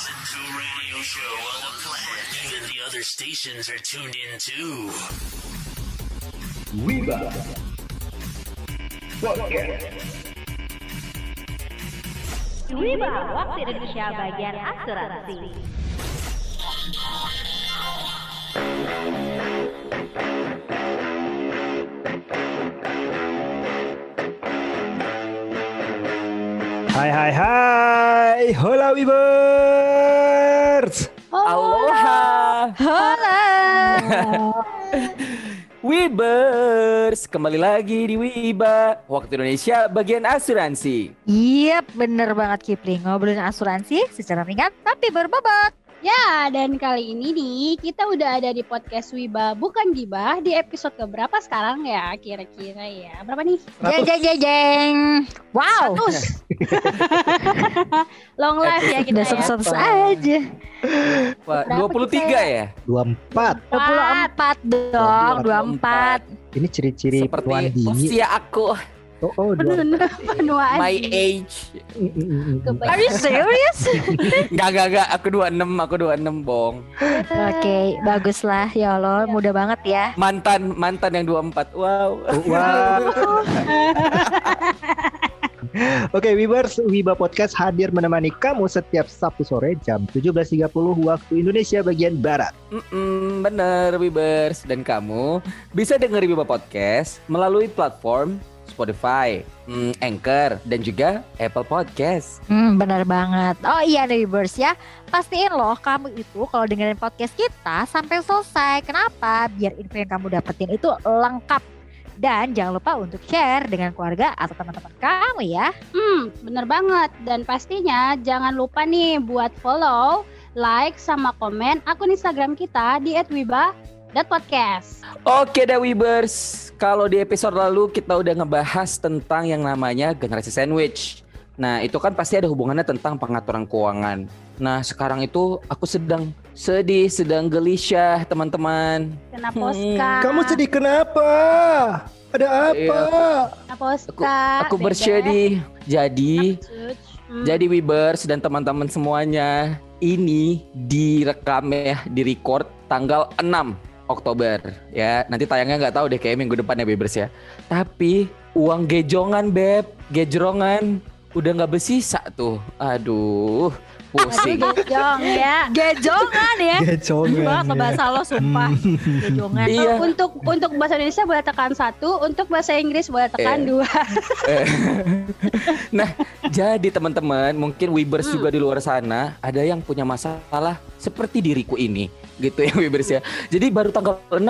listen to a radio show on the planet. Even the other stations are tuned in too. Wiba Podcast Wiba, waktu Indonesia bagian asuransi. Hai hai hai Hola Wibers Wibers, kembali lagi di Wiba, waktu Indonesia bagian asuransi. Iya, bener banget Kipling. Ngobrolin asuransi secara ringan tapi berbobot. Ya, dan kali ini nih kita udah ada di podcast Wiba bukan Gibah di episode keberapa sekarang ya kira-kira ya. Berapa nih? Jeng jeng jeng jeng. Wow. Terus. Long life ya kita Udah ya. sukses aja. Wah, Berapa 23 kita? ya? 24 24 dong, 24. Ini ciri-ciri Seperti usia aku, Oh, oh dua- Penuh penuaan. my age. Are you serious? Enggak, enggak, enggak, aku 26, aku 26, Bong. Oke, bagus lah ya Allah, mudah banget ya. Mantan, mantan yang 24. Wow. Oh, Wow. Oke, Wibers, Wiba Podcast hadir menemani kamu setiap Sabtu sore jam 17.30 waktu Indonesia bagian Barat. Mm-mm, bener, Wibers. Dan kamu bisa denger Wiba Podcast melalui platform Spotify, mm, Anchor, dan juga Apple Podcast. Hmm, benar banget. Oh iya Viewers ya, pastiin loh kamu itu kalau dengerin podcast kita sampai selesai. Kenapa? Biar info yang kamu dapetin itu lengkap. Dan jangan lupa untuk share dengan keluarga atau teman-teman kamu ya. Hmm, bener banget. Dan pastinya jangan lupa nih buat follow, like, sama komen akun Instagram kita di @wiba.podcast. Oke dah Wibers, kalau di episode lalu kita udah ngebahas tentang yang namanya generasi sandwich. Nah itu kan pasti ada hubungannya tentang pengaturan keuangan. Nah sekarang itu aku sedang sedih, sedang gelisah teman-teman. Kena Hmm. poska. Kamu sedih kenapa? Ada apa? Kena poska. Aku, aku bersedih. Jadi. Hmm. jadi Wibers dan teman-teman semuanya, ini direkam ya, direcord tanggal 6 Oktober ya. Nanti tayangnya nggak tahu deh kayak minggu depan ya Wibers ya. Tapi uang gejongan beb, gejrongan udah nggak bersisa tuh. Aduh, pusing. Gejong ya. Gejongan ya. Gejongan, banget ya. bahasa lo sumpah. Gejongan. Iya. Untuk untuk bahasa Indonesia boleh tekan satu, untuk bahasa Inggris boleh tekan Eh. dua. Eh, nah, jadi teman-teman, mungkin Wibers juga di luar sana ada yang punya masalah seperti diriku ini, gitu ya Wibers ya. Jadi baru tanggal 6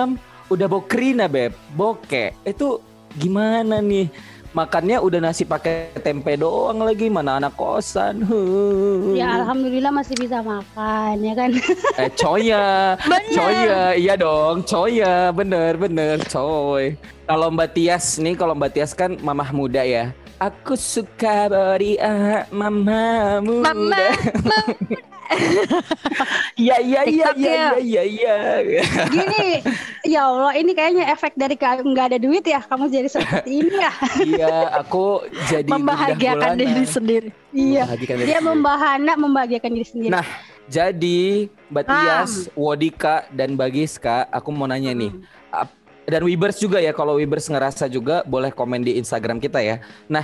udah bokrina beb, boke. Itu gimana nih? Makannya udah nasi pakai tempe doang lagi, mana anak kosan. Huh. Ya alhamdulillah masih bisa makan ya kan. Eh, coya, coya, iya dong, coya, bener bener, coy. Kalau Mbak Tias nih, kalau Mbak Tias kan mamah muda ya. Aku suka body ah, mama muda. Mama, Iya iya iya iya ya. iya iya. iya. Gini, ya Allah ini kayaknya efek dari nggak ada duit ya kamu jadi seperti ini ya. Iya, aku jadi membahagiakan diri sendiri. Iya. Diri Dia membahana membahagiakan diri sendiri. Nah, Jadi Mbak Ah. Tias, Wodika dan Bagiska, aku mau nanya nih. ap- Dan Wibers juga ya, kalau Wibers ngerasa juga boleh komen di Instagram kita ya. Nah,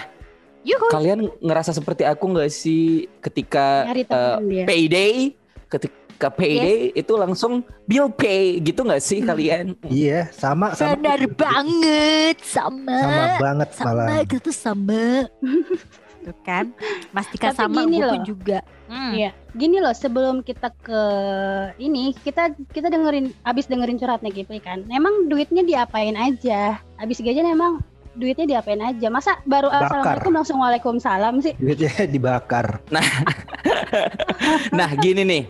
Yuhu. kalian ngerasa seperti aku nggak sih ketika teman dia. payday, ketika payday itu langsung bill pay gitu nggak sih kalian? Iya, sama sama Benar banget sama. sama banget sama malah. gitu sama. Tuh kan, Mastika Tapi sama gini loh. juga. Hmm. Iya, gini loh sebelum kita ke ini kita kita dengerin abis dengerin curhatnya Kipli kan. Emang duitnya diapain aja? Abis gajian emang duitnya diapain aja? Masa baru Bakar. assalamualaikum langsung waalaikumsalam sih? Duitnya dibakar. Nah gini nih,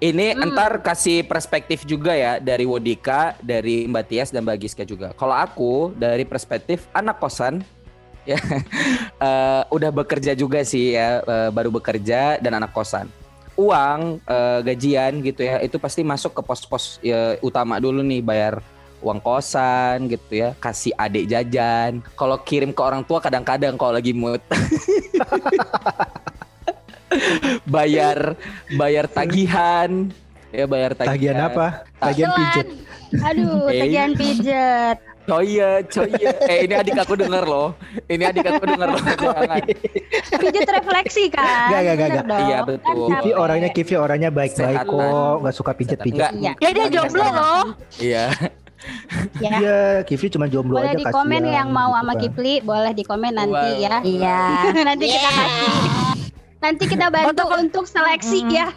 ini Hmm. entar kasih perspektif juga ya dari Wodika, dari Mbak Tias dan Mbak Giska juga. Kalau aku dari perspektif anak kosan, ya eh, udah bekerja juga sih ya, eh, baru bekerja dan anak kosan. Uang eh, gajian gitu ya, itu pasti masuk ke pos-pos ya, utama dulu nih bayar uang kosan gitu ya, kasih adik jajan. Kalau kirim ke orang tua kadang-kadang kalau lagi mood. bayar bayar tagihan ya bayar tagihan Tagihan apa? Tagihan pijet. Aduh, Eh. tagihan pijet. coya coya eh ini adik aku denger loh ini adik aku denger loh jangan Pijet refleksi kan? Nggak, Bener nggak. dong. Iya, Kan betul. Kivi capek. orangnya Kivi orangnya baik-baik kok, nggak suka pijet-pijet. Enggak. Iya. Ya dia jomblo loh. iya Ya. Iya, Kivi cuma jomblo Boleh aja di komen kasihan, yang mau gitu sama kan. Kipli, boleh di komen nanti Wow. ya. Iya. nanti kita kasih. Nanti kita bantu untuk seleksi Mm. ya.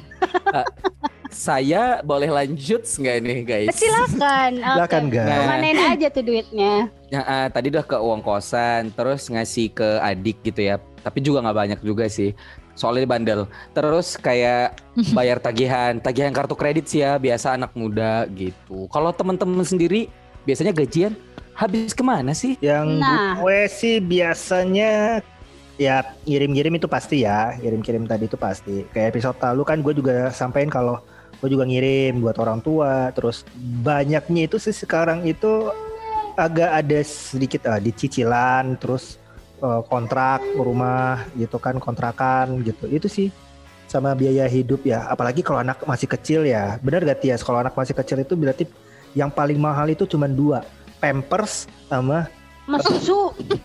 saya boleh lanjut nggak nih guys Silakan. Oke. Silakan, guys. Nah. Kemanain aja tuh duitnya. Ya, ah, tadi udah ke uang kosan, terus ngasih ke adik gitu ya. Tapi juga nggak banyak juga sih. Soalnya bandel. Terus kayak bayar tagihan, tagihan kartu kredit sih ya, biasa anak muda gitu. Kalau teman-teman sendiri biasanya gajian habis ke mana sih? Yang Nah. gue sih biasanya ya ngirim-ngirim itu pasti ya, kirim-kirim tadi itu pasti. Kayak episode lalu kan gue juga sampein kalau gue juga ngirim buat orang tua. Terus banyaknya itu sih sekarang itu agak ada sedikit ah, di cicilan, terus eh, kontrak rumah gitu kan, kontrakan gitu. Itu sih sama biaya hidup ya. Apalagi kalau anak masih kecil ya. Benar gak Tias? Kalau anak masih kecil itu berarti yang paling mahal itu cuma dua, Pampers sama Mas susu.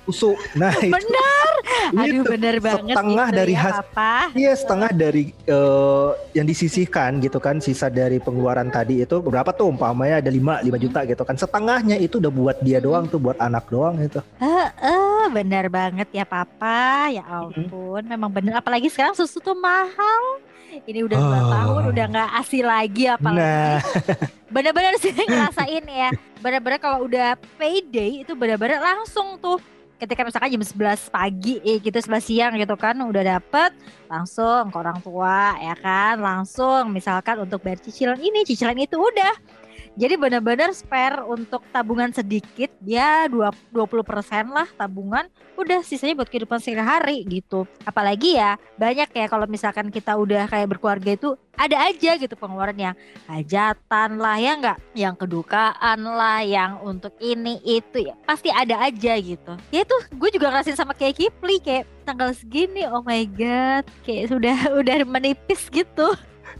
susu. Nah, itu, Bener. Aduh itu bener banget setengah gitu dari ya, has- Papa. Iya setengah dari eh, yang disisihkan gitu kan sisa dari pengeluaran tadi itu berapa tuh umpamanya ada 5 5 juta gitu kan setengahnya itu udah buat dia doang tuh buat anak doang itu Eh, eh, bener banget ya Papa. Ya ampun, memang bener. Apalagi sekarang susu tuh mahal. Ini udah dua Oh. tahun udah nggak asli lagi apalagi. nah Bener-bener sih ngerasain ya. Bener-bener kalau udah payday itu bener-bener langsung tuh. Ketika misalkan jam 11 pagi eh, gitu 11 siang gitu kan udah dapet langsung ke orang tua ya kan langsung misalkan untuk bayar cicilan ini cicilan itu udah jadi bener-bener spare untuk tabungan sedikit ya dua 20% lah tabungan udah sisanya buat kehidupan sehari-hari gitu. Apalagi ya banyak ya kalau misalkan kita udah kayak berkeluarga itu ada aja gitu pengeluaran yang hajatan lah ya enggak yang kedukaan lah yang untuk ini itu ya. Pasti ada aja gitu. Ya itu gue juga ngerasain sama kayak Kipli kayak tanggal segini oh my god kayak sudah udah menipis gitu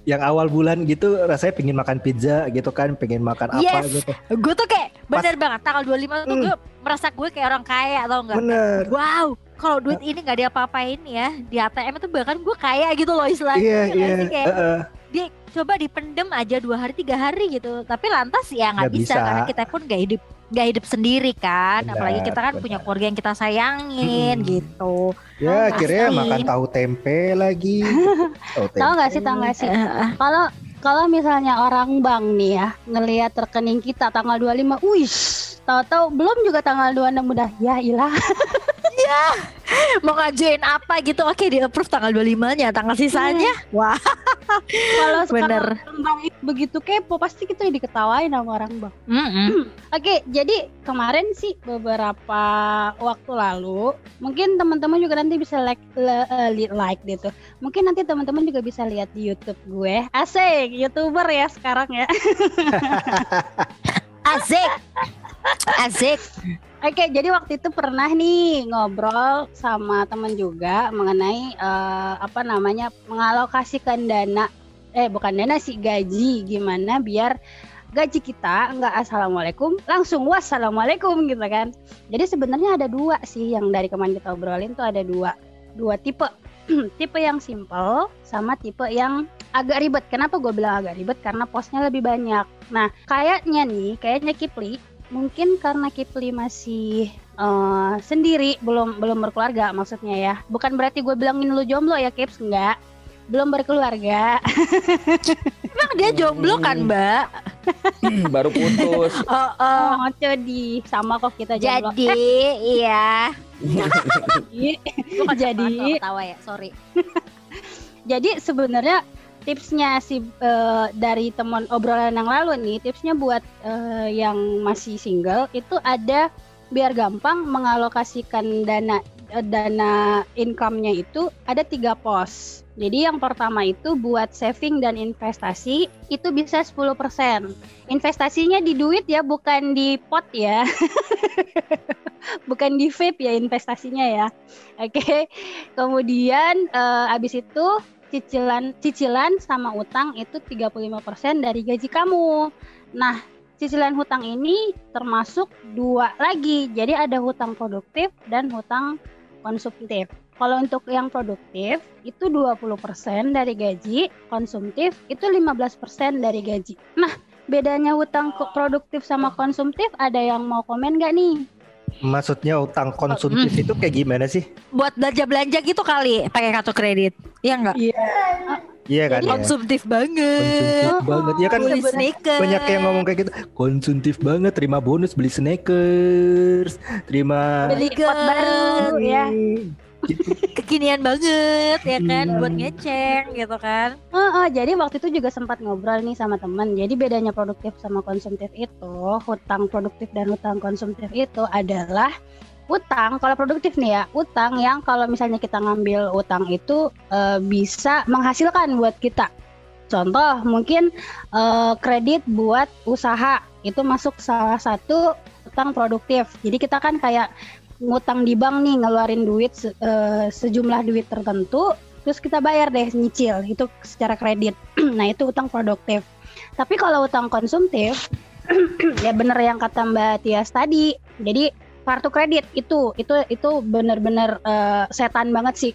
yang awal bulan gitu rasanya pengen makan pizza gitu kan pengen makan apa Yes. gitu gue tuh kayak bener banget tanggal 25 tuh Hmm. gue merasa gue kayak orang kaya atau enggak bener wow kalau duit ini nggak diapa-apain ya di ATM itu bahkan gue kaya gitu loh istilahnya iya Ngerti iya Heeh. Dia coba dipendem aja dua hari tiga hari gitu tapi lantas ya nggak bisa, bisa. karena kita pun nggak hidup nggak hidup sendiri kan Benar, apalagi kita kan punya benar. keluarga yang kita sayangin Mm-mm. gitu ya Oh, akhirnya pasti. makan tahu tempe lagi tahu tempe Tahu nggak sih, tahu nggak sih? Kalau kalau misalnya orang bank nih ya ngelihat rekening kita tanggal 25, wih, tahu-tahu belum juga tanggal 26 udah ya ilah. mau ngajuin apa gitu oke di approve tanggal 25 nya tanggal sisanya wah Kalau Bener. begitu kepo pasti kita diketawain sama orang bank. Mm-mm. Oke, jadi kemarin sih beberapa waktu lalu, mungkin teman-teman juga nanti bisa like le- li- like gitu. Mungkin nanti teman-teman juga bisa lihat di YouTube gue. Asik, YouTuber ya sekarang ya. Azik Azik Oke, jadi waktu itu pernah nih ngobrol sama teman juga mengenai eh, apa namanya mengalokasikan dana, eh bukan dana sih gaji gimana biar gaji kita nggak assalamualaikum langsung wassalamualaikum gitu kan. Jadi sebenarnya ada dua sih yang dari kemarin kita obrolin tuh ada dua dua tipe tipe yang simple sama tipe yang agak ribet. Kenapa gue bilang agak ribet? Karena posnya lebih banyak. Nah, kayaknya nih, kayaknya Kipli mungkin karena Kipli masih eh, sendiri, belum belum berkeluarga maksudnya ya. Bukan berarti gue bilangin lu jomblo ya, Kips, enggak. Belum berkeluarga. emang dia jomblo kan mbak baru putus oh, oh. Oh, di sama kok kita jomblo. jadi iya Jadi, Jadi- ketawa ya sorry jadi sebenarnya tipsnya si eh, dari teman obrolan yang lalu nih, tipsnya buat eh, yang masih single itu ada biar gampang mengalokasikan dana eh, dana income-nya itu ada tiga pos. Jadi yang pertama itu buat saving dan investasi itu bisa 10%. Investasinya di duit ya, bukan di pot ya. bukan di vape ya investasinya ya. Oke. Kemudian eh, abis itu cicilan cicilan sama utang itu 35% dari gaji kamu. Nah, cicilan hutang ini termasuk dua lagi. Jadi ada hutang produktif dan hutang konsumtif. Kalau untuk yang produktif itu 20% dari gaji, konsumtif itu 15% dari gaji. Nah, bedanya hutang produktif sama konsumtif ada yang mau komen nggak nih? Maksudnya utang konsumtif Hmm. itu kayak gimana sih? Buat belanja-belanja gitu kali pakai kartu kredit. Iya enggak? Iya kan Jadi ya. Konsumtif banget. Konsumtif Oh, banget. Ya kan Beli sebenarnya sneaker. banyak yang ngomong kayak gitu. Konsumtif banget, terima bonus beli sneakers, terima Beli pot baru ya. Kekinian banget ya kan Iya. buat ngeceng gitu kan. Heeh, jadi waktu itu juga sempat ngobrol nih sama teman. Jadi bedanya produktif sama konsumtif itu, hutang produktif dan hutang konsumtif itu adalah utang. Kalau produktif nih ya, utang yang kalau misalnya kita ngambil utang itu eh, bisa menghasilkan buat kita. Contoh mungkin eh, kredit buat usaha itu masuk salah satu utang produktif. Jadi kita kan kayak ngutang di bank nih ngeluarin duit se- eh, sejumlah duit tertentu terus kita bayar deh nyicil. Itu secara kredit. Nah itu utang produktif. Tapi kalau utang konsumtif ya bener yang kata Mbak Tias tadi. Jadi kartu kredit itu itu itu bener-bener eh, setan banget sih.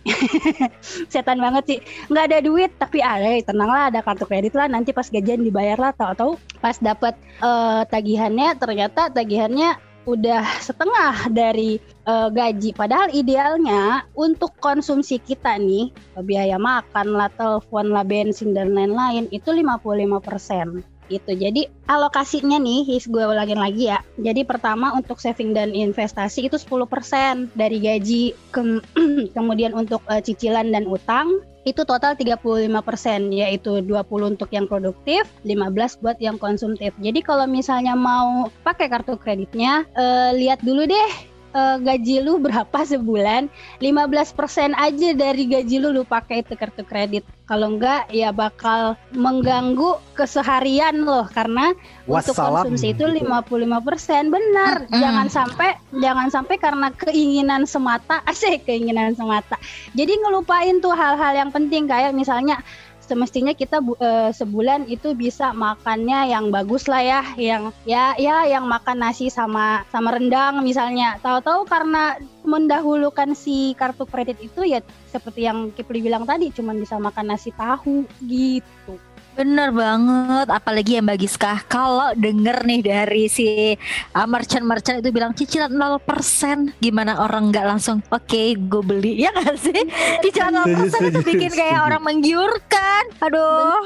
Setan banget sih. Nggak ada duit tapi ada tenang lah ada kartu kredit lah. Nanti pas gajian dibayar lah. Tahu-tahu pas dapat eh, tagihannya ternyata tagihannya udah setengah dari eh, gaji. Padahal idealnya untuk konsumsi kita nih, biaya makan lah, telepon lah, bensin dan lain-lain itu 55%. Itu. Jadi alokasinya nih, his gue ulangin lagi ya. Jadi pertama untuk saving dan investasi itu 10% dari gaji. Kem- kemudian untuk eh, cicilan dan utang itu total 35% yaitu 20 untuk yang produktif, 15 buat yang konsumtif. Jadi kalau misalnya mau pakai kartu kreditnya, eh, lihat dulu deh eh, gaji lu berapa sebulan? 15% aja dari gaji lu lu pakai itu kartu kredit. Kalau enggak ya bakal mengganggu keseharian loh karena untuk Wassalam. konsumsi itu 55% benar. Mm-mm. jangan sampai jangan sampai karena keinginan semata. Asik keinginan semata. Jadi ngelupain tuh hal-hal yang penting. Kayak misalnya semestinya kita bu- eh, sebulan itu bisa makannya yang bagus lah ya yang ya ya yang makan nasi sama sama rendang misalnya. Tahu-tahu karena mendahulukan si kartu kredit itu ya seperti yang Kipli bilang tadi cuman bisa makan nasi tahu gitu Bener banget, apalagi yang bagi Giska Kalau denger nih dari si uh, merchant-merchant itu bilang cicilan 0% Gimana orang nggak langsung oke gue beli. Ya gak sih? Cicilan 0% itu bikin kayak orang menggiurkan. Aduh,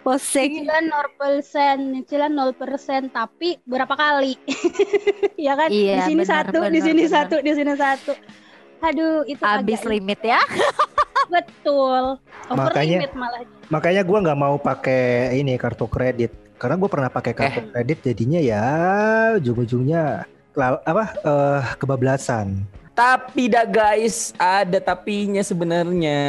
pusing. Cicilan 0% cicilan 0% tapi berapa kali? Ya kan? Iya, di sini benar, satu di benar, sini benar. satu di sini satu. Aduh itu Habis limit ya betul over Makanya- limit malah Makanya gua nggak mau pakai ini kartu kredit karena gue pernah pakai kartu kredit jadinya ya ujung-ujungnya apa eh, kebablasan. Tapi dah guys, ada tapinya sebenarnya.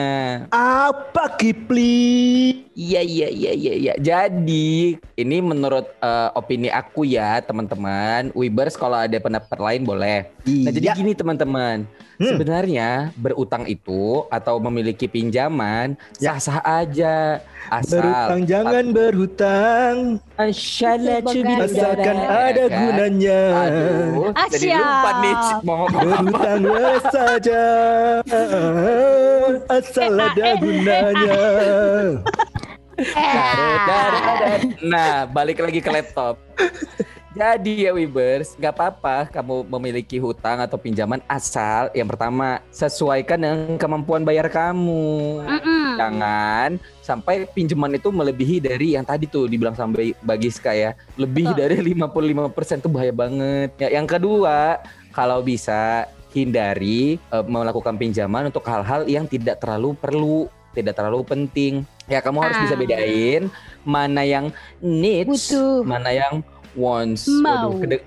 Apa Kipli? Iya iya iya iya iya. Jadi ini menurut eh, opini aku ya teman-teman. Wibers kalau ada pendapat lain boleh. Nah jadi Iya. gini teman-teman. Hmm. Sebenarnya berutang itu atau memiliki pinjaman Ya. sah-sah aja asal berhutang jangan berhutang Asyala Sebagai- asalkan ada kan? gunanya. Aduh, jadi lupa nih mau. Berhutanglah saja asal ada eh, eh, gunanya. Nah, balik lagi ke laptop. Jadi ya Wibers, nggak apa-apa kamu memiliki hutang atau pinjaman asal yang pertama sesuaikan dengan kemampuan bayar kamu. Mm-mm. Jangan sampai pinjaman itu melebihi dari yang tadi tuh dibilang sampai Bagiska ya. Lebih Betul. dari 55% tuh bahaya banget. Ya, yang kedua, kalau bisa hindari eh, melakukan pinjaman untuk hal-hal yang tidak terlalu perlu, tidak terlalu penting. Ya kamu harus Ah. bisa bedain mana yang needs, Butuh. mana yang wants. Mau. Waduh, kede-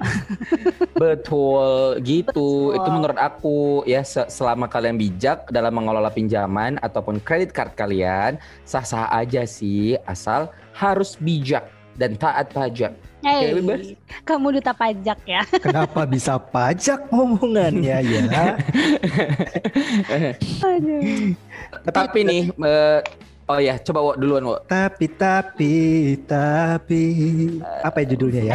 Betul gitu. Betul. Itu menurut aku ya se- selama kalian bijak dalam mengelola pinjaman ataupun kredit card kalian, sah-sah aja sih asal harus bijak dan taat pajak. Hey, kamu duta pajak ya Kenapa bisa pajak ngomongannya ya? Aduh. Tapi nih Oh ya, coba Wo, duluan Wo. Tapi tapi tapi apa ya judulnya ya?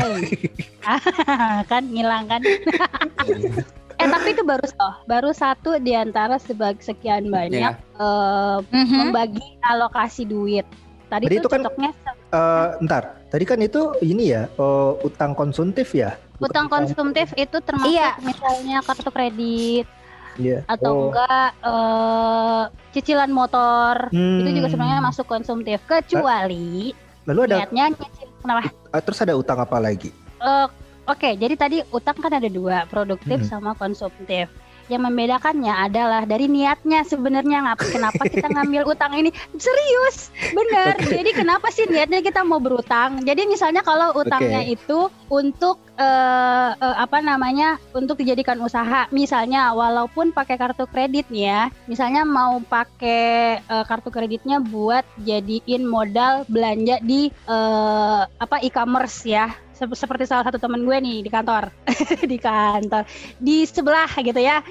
kan ngilang kan. eh tapi itu baru oh, baru satu di antara sebagai sekian banyak Iya. eh, Mhm. membagi alokasi duit. Tadi itu kan- cocoknya Eh, ntar, tadi kan itu ini ya, eh, utang konsumtif ya? Bukan utang konsumtif itu termasuk Iya. misalnya kartu kredit Iya. atau Oh. enggak eh, cicilan motor Hmm. itu juga sebenarnya masuk konsumtif kecuali Lalu ada niatnya nyicil kenapa eh, terus ada utang apa lagi? Eh, Oke, jadi tadi utang kan ada dua, produktif Hmm. sama konsumtif. Yang membedakannya adalah dari niatnya sebenarnya ngap kenapa kita ngambil utang ini. Serius bener. Jadi kenapa sih niatnya kita mau berutang? Jadi misalnya kalau utangnya itu untuk eh, eh, apa namanya untuk dijadikan usaha, misalnya walaupun pakai kartu kredit nih ya, misalnya mau pakai eh, kartu kreditnya buat jadiin modal belanja di eh, apa e-commerce ya, seperti salah satu temen gue nih di kantor. Di kantor. Di sebelah gitu ya.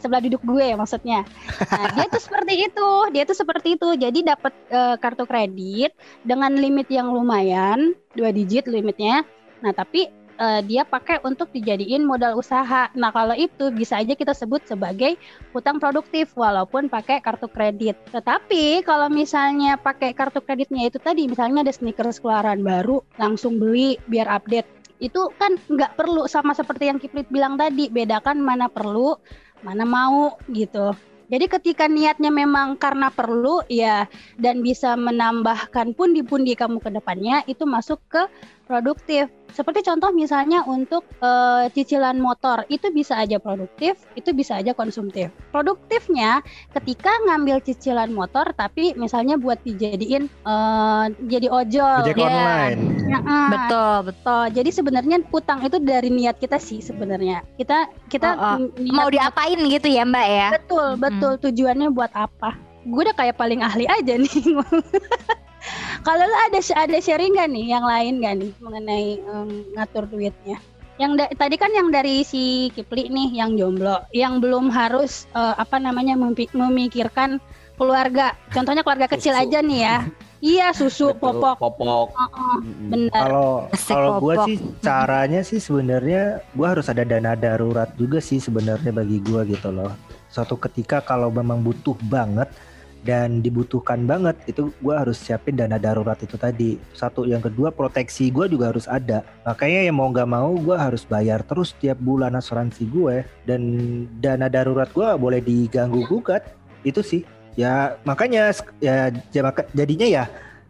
Sebelah duduk gue maksudnya. Nah, dia tuh seperti itu. Dia tuh seperti itu. Jadi dapat eh, kartu kredit dengan limit yang lumayan. Dua digit limitnya. Nah tapi eh, dia pakai untuk dijadiin modal usaha. Nah kalau itu bisa aja kita sebut sebagai utang produktif walaupun pakai kartu kredit. Tetapi kalau misalnya pakai kartu kreditnya itu tadi misalnya ada sneakers keluaran baru langsung beli biar update. Itu kan nggak perlu sama seperti yang Kiplit bilang tadi bedakan mana perlu mana mau gitu. Jadi ketika niatnya memang karena perlu ya dan bisa menambahkan pundi-pundi kamu ke depannya itu masuk ke produktif. Seperti contoh misalnya untuk eh, cicilan motor itu bisa aja produktif, itu bisa aja konsumtif. Produktifnya ketika ngambil cicilan motor tapi misalnya buat dijadiin eh, jadi ojol. Ojek Iya. online. Nah, Betul, betul. Oh, jadi sebenarnya utang itu dari niat kita sih sebenarnya. Kita kita Oh, oh. niat Mau diapain gitu ya Mbak ya? Betul, betul. Tujuannya buat apa? Gue udah kayak paling ahli aja nih. Kalau lo ada ada sharing gak nih yang lain gak nih mengenai em, ngatur duitnya? Yang da- tadi kan yang dari si Kipli nih yang jomblo, yang belum harus eh, apa namanya memikirkan keluarga. Contohnya keluarga kecil Susu. aja nih ya. Iya, susu, Betul, popok. Popok. Heeh, Mm-mm. benar. Kalau kalau gue sih caranya sih sebenarnya gue harus ada dana darurat juga sih sebenarnya bagi gue gitu loh. Suatu ketika kalau memang butuh banget dan dibutuhkan banget itu gue harus siapin dana darurat itu tadi. Satu yang kedua proteksi gue juga harus ada. Makanya ya mau nggak mau gue harus bayar terus tiap bulan asuransi gue dan dana darurat gue boleh diganggu gugat itu sih. Ya makanya ya ya jadinya ya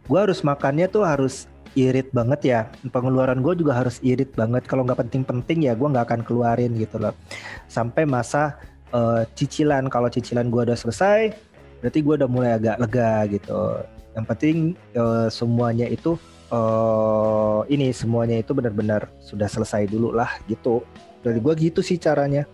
gue harus makannya tuh harus irit banget ya pengeluaran gue juga harus irit banget kalau nggak penting-penting ya gue nggak akan keluarin gitu loh sampai masa eh, cicilan kalau cicilan gue udah selesai berarti gue udah mulai agak lega gitu. Yang penting eh, semuanya itu eh ini semuanya itu benar-benar sudah selesai dulu lah gitu. Dari gue gitu sih caranya.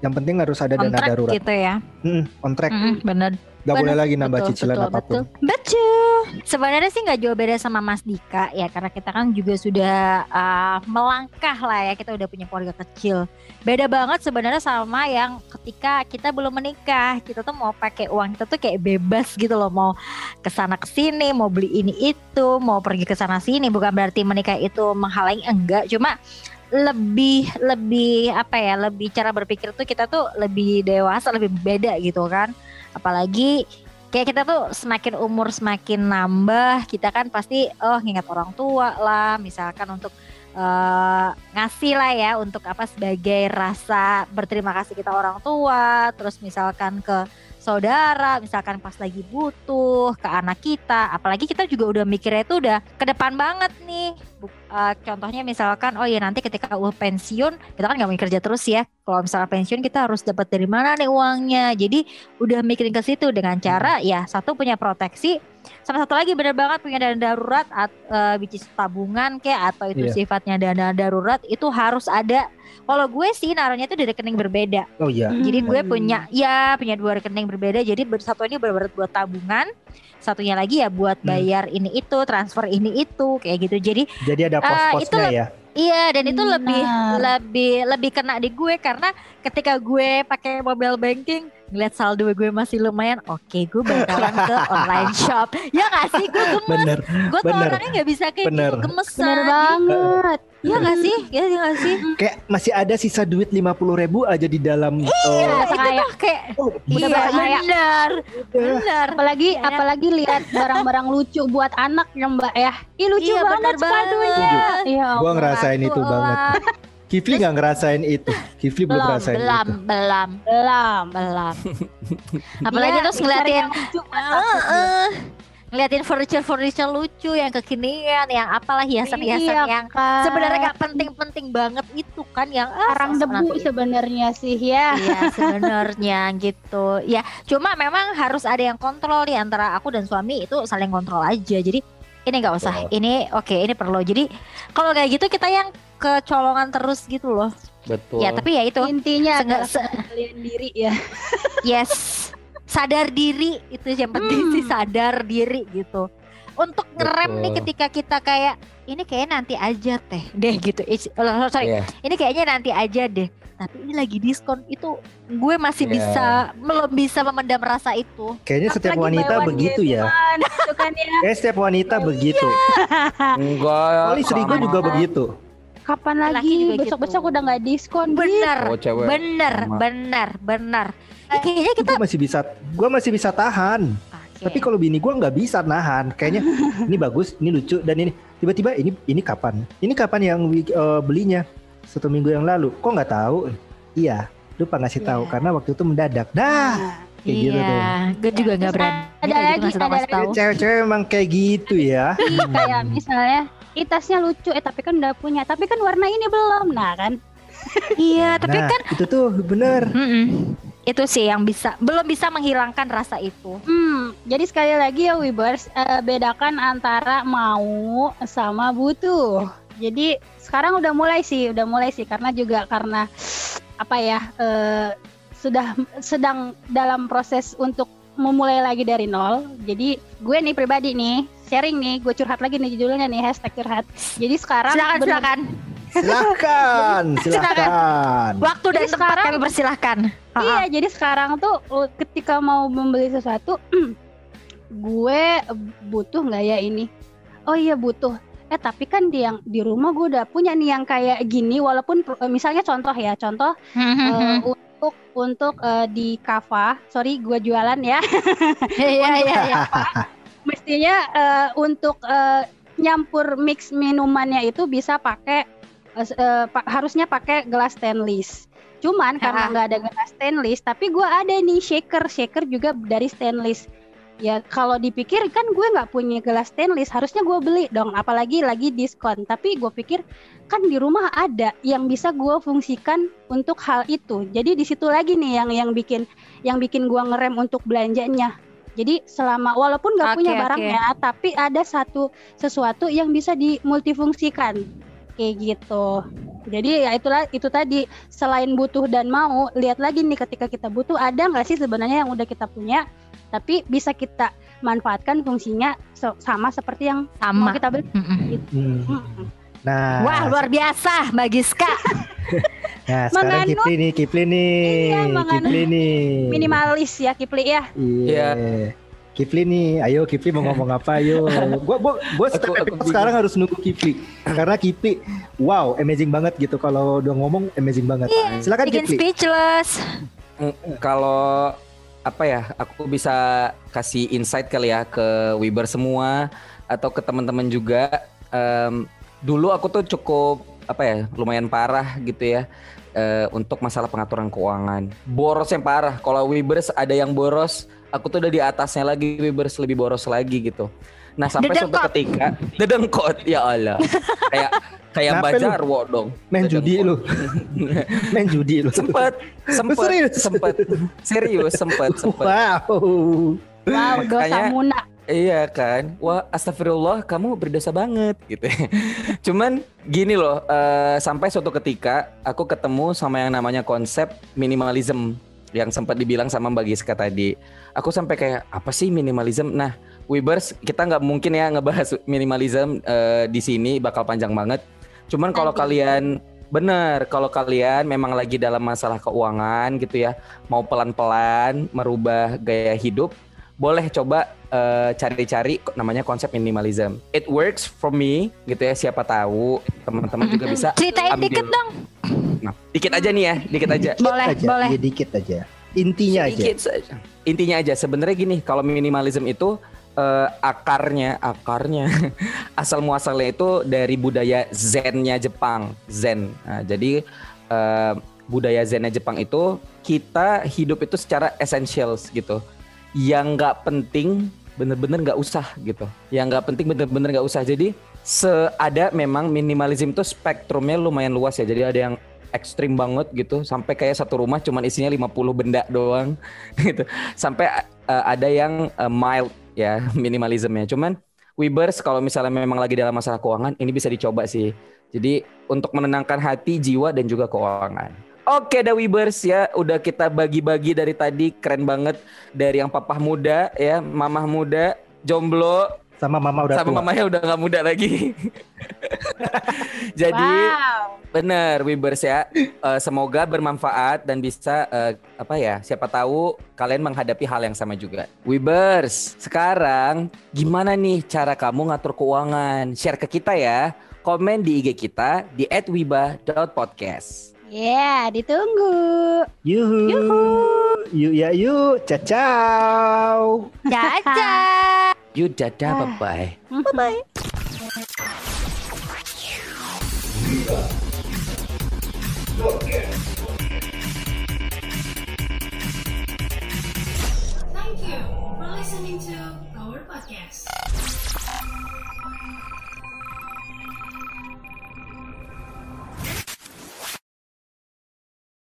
Yang penting harus ada dana darurat. gitu ya. Hmm, on track. Mm, bener. Nggak boleh lagi nambah Betul, cicilan betul, apa pun. Betul. Betul. Sebenarnya sih nggak jauh beda sama Mas Dika. Ya karena kita kan juga sudah uh, melangkah lah ya. Kita udah punya keluarga kecil. Beda banget sebenarnya sama yang ketika kita belum menikah. Kita tuh mau pakai uang kita tuh kayak bebas gitu loh. Mau ke sana ke sini mau beli ini itu mau pergi ke sana sini. Bukan berarti menikah itu menghalangi enggak. Cuma lebih lebih apa ya lebih cara berpikir tuh kita tuh lebih dewasa lebih beda gitu kan. Apalagi kayak kita tuh semakin umur semakin nambah kita kan pasti oh ngingat orang tua lah misalkan untuk eh, ngasih lah ya untuk apa sebagai rasa berterima kasih kita orang tua terus misalkan ke saudara misalkan pas lagi butuh ke anak kita. Apalagi kita juga udah mikirnya itu udah ke depan banget nih. Eh, contohnya misalkan oh ya nanti ketika udah pensiun kita kan nggak mau kerja terus ya. Kalau misalnya pensiun kita harus dapat dari mana nih uangnya? Jadi udah mikirin ke situ dengan cara ya satu punya proteksi sama satu lagi bener banget punya dana darurat at, eh, which is tabungan kayak atau itu Iya. sifatnya dana darurat itu harus ada kalau gue sih naruhnya itu di rekening berbeda oh iya jadi gue Hmm. punya ya punya dua rekening berbeda. Jadi satu ini benar buat tabungan, satunya lagi ya buat Hmm. bayar ini itu, transfer ini itu kayak gitu. Jadi jadi ada itu pos-posnya leb- ya iya dan itu lebih Benar. lebih lebih kena di gue karena ketika gue pakai mobile banking ngeliat saldo gue masih lumayan, oke gue bakalan ke online shop. Ya gak sih? Gue gemes. Bener. Gue tuh bener. orangnya gak bisa kayak Bener. gitu, gemesan. Bener banget. Iya gak sih? Iya gak sih? Kayak masih ada sisa duit 50 ribu aja di dalam. Iya, oh, itu kayak- tuh kayak oh, Iya kayak- benar, benar. Apalagi Iya, kan? apalagi lihat barang-barang lucu buat anak ya Mbak ya. Ih lucu Iya, banget bener banget. Iya. Gua ngerasain itu banget. Kifli nggak ngerasain itu. Kifli belum Belum, ngerasain belum, itu. belum, Belum. belum. Apalagi Dia terus ngeliatin lucu, Mas. Heeh. ngeliatin furniture-furniture lucu yang kekinian, yang apalah hiasan-hiasan Iya, yang kan. sebenarnya gak penting-penting banget itu kan yang ah, Arang sok-sok debu sebenarnya sih ya. Iya sebenarnya gitu. Ya cuma memang harus ada yang kontrol nih antara aku dan suami itu saling kontrol aja. Jadi ini nggak usah. Ini oke ini perlu. Jadi kalau kayak gitu kita yang kecolongan terus gitu loh. Betul. Ya tapi ya itu Intinya adalah se- kalian diri ya. yes sadar diri itu yang penting Hmm. sih sadar diri gitu. Untuk ngerem nih ketika kita kayak ini kayaknya nanti aja teh deh gitu. It's- oh, sorry Iya. ini kayaknya nanti aja deh tapi ini lagi diskon itu gue masih Iya. bisa belum bisa memendam rasa itu Kayaknya setiap Apalagi wanita begitu ya. gitu kan ya. Kayak setiap wanita begitu. Enggak. Gue sama. juga begitu. Kapan Laki lagi juga besok-besok gitu. udah nggak diskon gitu. bener Oh, cewek. bener Sama. bener bener Ya, kayaknya kita Gue masih bisa, gue masih bisa tahan. Oke. Tapi kalau bini gue nggak bisa nahan. Kayaknya ini bagus, ini lucu dan ini tiba-tiba ini ini kapan? Ini kapan yang eh, belinya? Satu minggu yang lalu. Kok nggak tahu? Iya, lupa ngasih tahu Iya. karena waktu itu mendadak. Nah, kayak gitu tuh. iya gue juga nggak berani ada gitu lagi, ngasih tahu ada tahu Cewek-cewek emang kayak gitu ya. Kayak misalnya Ih, tasnya lucu. Eh tapi kan udah punya. Tapi kan warna ini belum. Nah kan? Iya tapi nah, kan itu tuh bener. mm-mm. itu sih yang bisa belum bisa menghilangkan rasa itu. Hmm jadi sekali lagi ya Wibers eh, bedakan antara mau sama butuh. Jadi sekarang udah mulai sih udah mulai sih. Karena juga karena apa ya eh, sudah sedang dalam proses untuk memulai lagi dari nol. Jadi gue nih pribadi nih sharing nih gue curhat lagi nih judulnya nih hashtag curhat. Jadi sekarang silakan bener- silakan. Silakan, silakan. waktu dan Jadi tempat sekarang- kami persilahkan. Iya, jadi sekarang tuh uh, ketika mau membeli sesuatu, gue butuh nggak ya ini? Oh iya butuh. Eh tapi kan di yang di rumah gue udah punya nih yang kayak gini, walaupun eh, misalnya contoh ya, contoh eh, untuk untuk eh, di kava, sorry gue jualan ya, iya iya iya. Mestinya eh, untuk eh, nyampur mix minumannya itu bisa pakai eh, pa- harusnya pakai gelas stainless. Cuman karena nggak ada gelas stainless, tapi gue ada nih shaker, shaker juga dari stainless. Ya kalau dipikir kan gue nggak punya gelas stainless, harusnya gue beli dong, apalagi lagi diskon. Tapi gue pikir kan di rumah ada yang bisa gue fungsikan untuk hal itu. Jadi di situ lagi nih yang yang bikin yang bikin gue ngerem untuk belanjanya. Jadi selama walaupun nggak punya barangnya, tapi ada satu sesuatu yang bisa dimultifungsikan kayak gitu. Jadi ya itulah itu tadi selain butuh dan mau lihat lagi nih ketika kita butuh ada nggak sih sebenarnya yang udah kita punya tapi bisa kita manfaatkan fungsinya so- sama seperti yang mau sama kita beli. Mm-mm. Hmm. Mm-mm. Nah, Wah luar biasa Mbak Giska nah sekarang Menganut- Kipli nih, Kipli nih, Iya, Kipli nih. Minimalis ya Kipli ya. Iya. Kipli nih, ayo Kipli mau ngomong apa ayo. Gua gua gua Aku- setiap sekarang harus nunggu Kipli karena Kipli wow, amazing banget gitu kalau udah ngomong amazing banget. Silakan bikin Kipli. speechless Mm, Kalau apa ya, aku bisa kasih insight kali ya ke Wiber semua atau ke teman-teman juga. Em, dulu aku tuh cukup apa ya, lumayan parah gitu ya eh, untuk masalah pengaturan keuangan. Boros yang parah. Kalau Wibers ada yang boros, aku tuh udah di atasnya lagi Wibers lebih boros lagi gitu. Nah sampai suatu Dedengkot. ketika dedengkot ya Allah kayak kayak Kenapa Mbak lu? Dong Main judi lu. Dedengkot. Main judi lu. sempet sempet Serius? sempet serius sempet sempet Wow. Wow, dosa muna. iya kan wah astagfirullah kamu berdosa banget gitu cuman gini loh eh, sampai suatu ketika aku ketemu sama yang namanya konsep minimalism yang sempat dibilang sama Mbak Giska tadi aku sampai kayak apa sih minimalism nah Webers kita nggak mungkin ya ngebahas minimalism eh, di sini bakal panjang banget cuman kalau kalian Bener, kalau kalian memang lagi dalam masalah keuangan gitu ya, mau pelan-pelan merubah gaya hidup, boleh coba eh, cari-cari namanya konsep minimalism. It works for me gitu ya, siapa tahu teman-teman juga bisa Ceritain ambil. dikit dong. Nah, dikit aja nih ya, dikit aja. Boleh, aja, boleh. ya dikit aja. Intinya aja. Sedikit saja. Intinya aja sebenarnya gini, kalau minimalism itu eh, akarnya, akarnya asal muasalnya itu dari budaya Zennya Jepang, Zen. Nah, jadi eh, budaya Zennya Jepang itu kita hidup itu secara essentials gitu. Yang nggak penting bener-bener nggak usah gitu. Yang nggak penting bener-bener nggak usah. Jadi seada memang minimalism itu spektrumnya lumayan luas ya. Jadi ada yang ekstrim banget gitu sampai kayak satu rumah cuman isinya 50 benda doang gitu sampai uh, ada yang uh, mild ya minimalismnya. Cuman Webers kalau misalnya memang lagi dalam masalah keuangan ini bisa dicoba sih. Jadi untuk menenangkan hati jiwa dan juga keuangan. Oke dah Webers ya. Udah kita bagi-bagi dari tadi. Keren banget. Dari yang papah muda ya mamah muda jomblo Sama mama udah sama tua. mamanya udah nggak muda lagi jadi Wow. Bener, Wibers ya. Eh, semoga bermanfaat dan bisa eh, apa ya? Siapa tahu kalian menghadapi hal yang sama juga. Wibers, sekarang gimana nih cara kamu ngatur keuangan? Share ke kita ya. Komen di IG kita di @wiba.podcast. Ya, ditunggu. Yuhu. Yuk ya yuk. Ciao. Bye-bye. Thank you for listening to our podcast.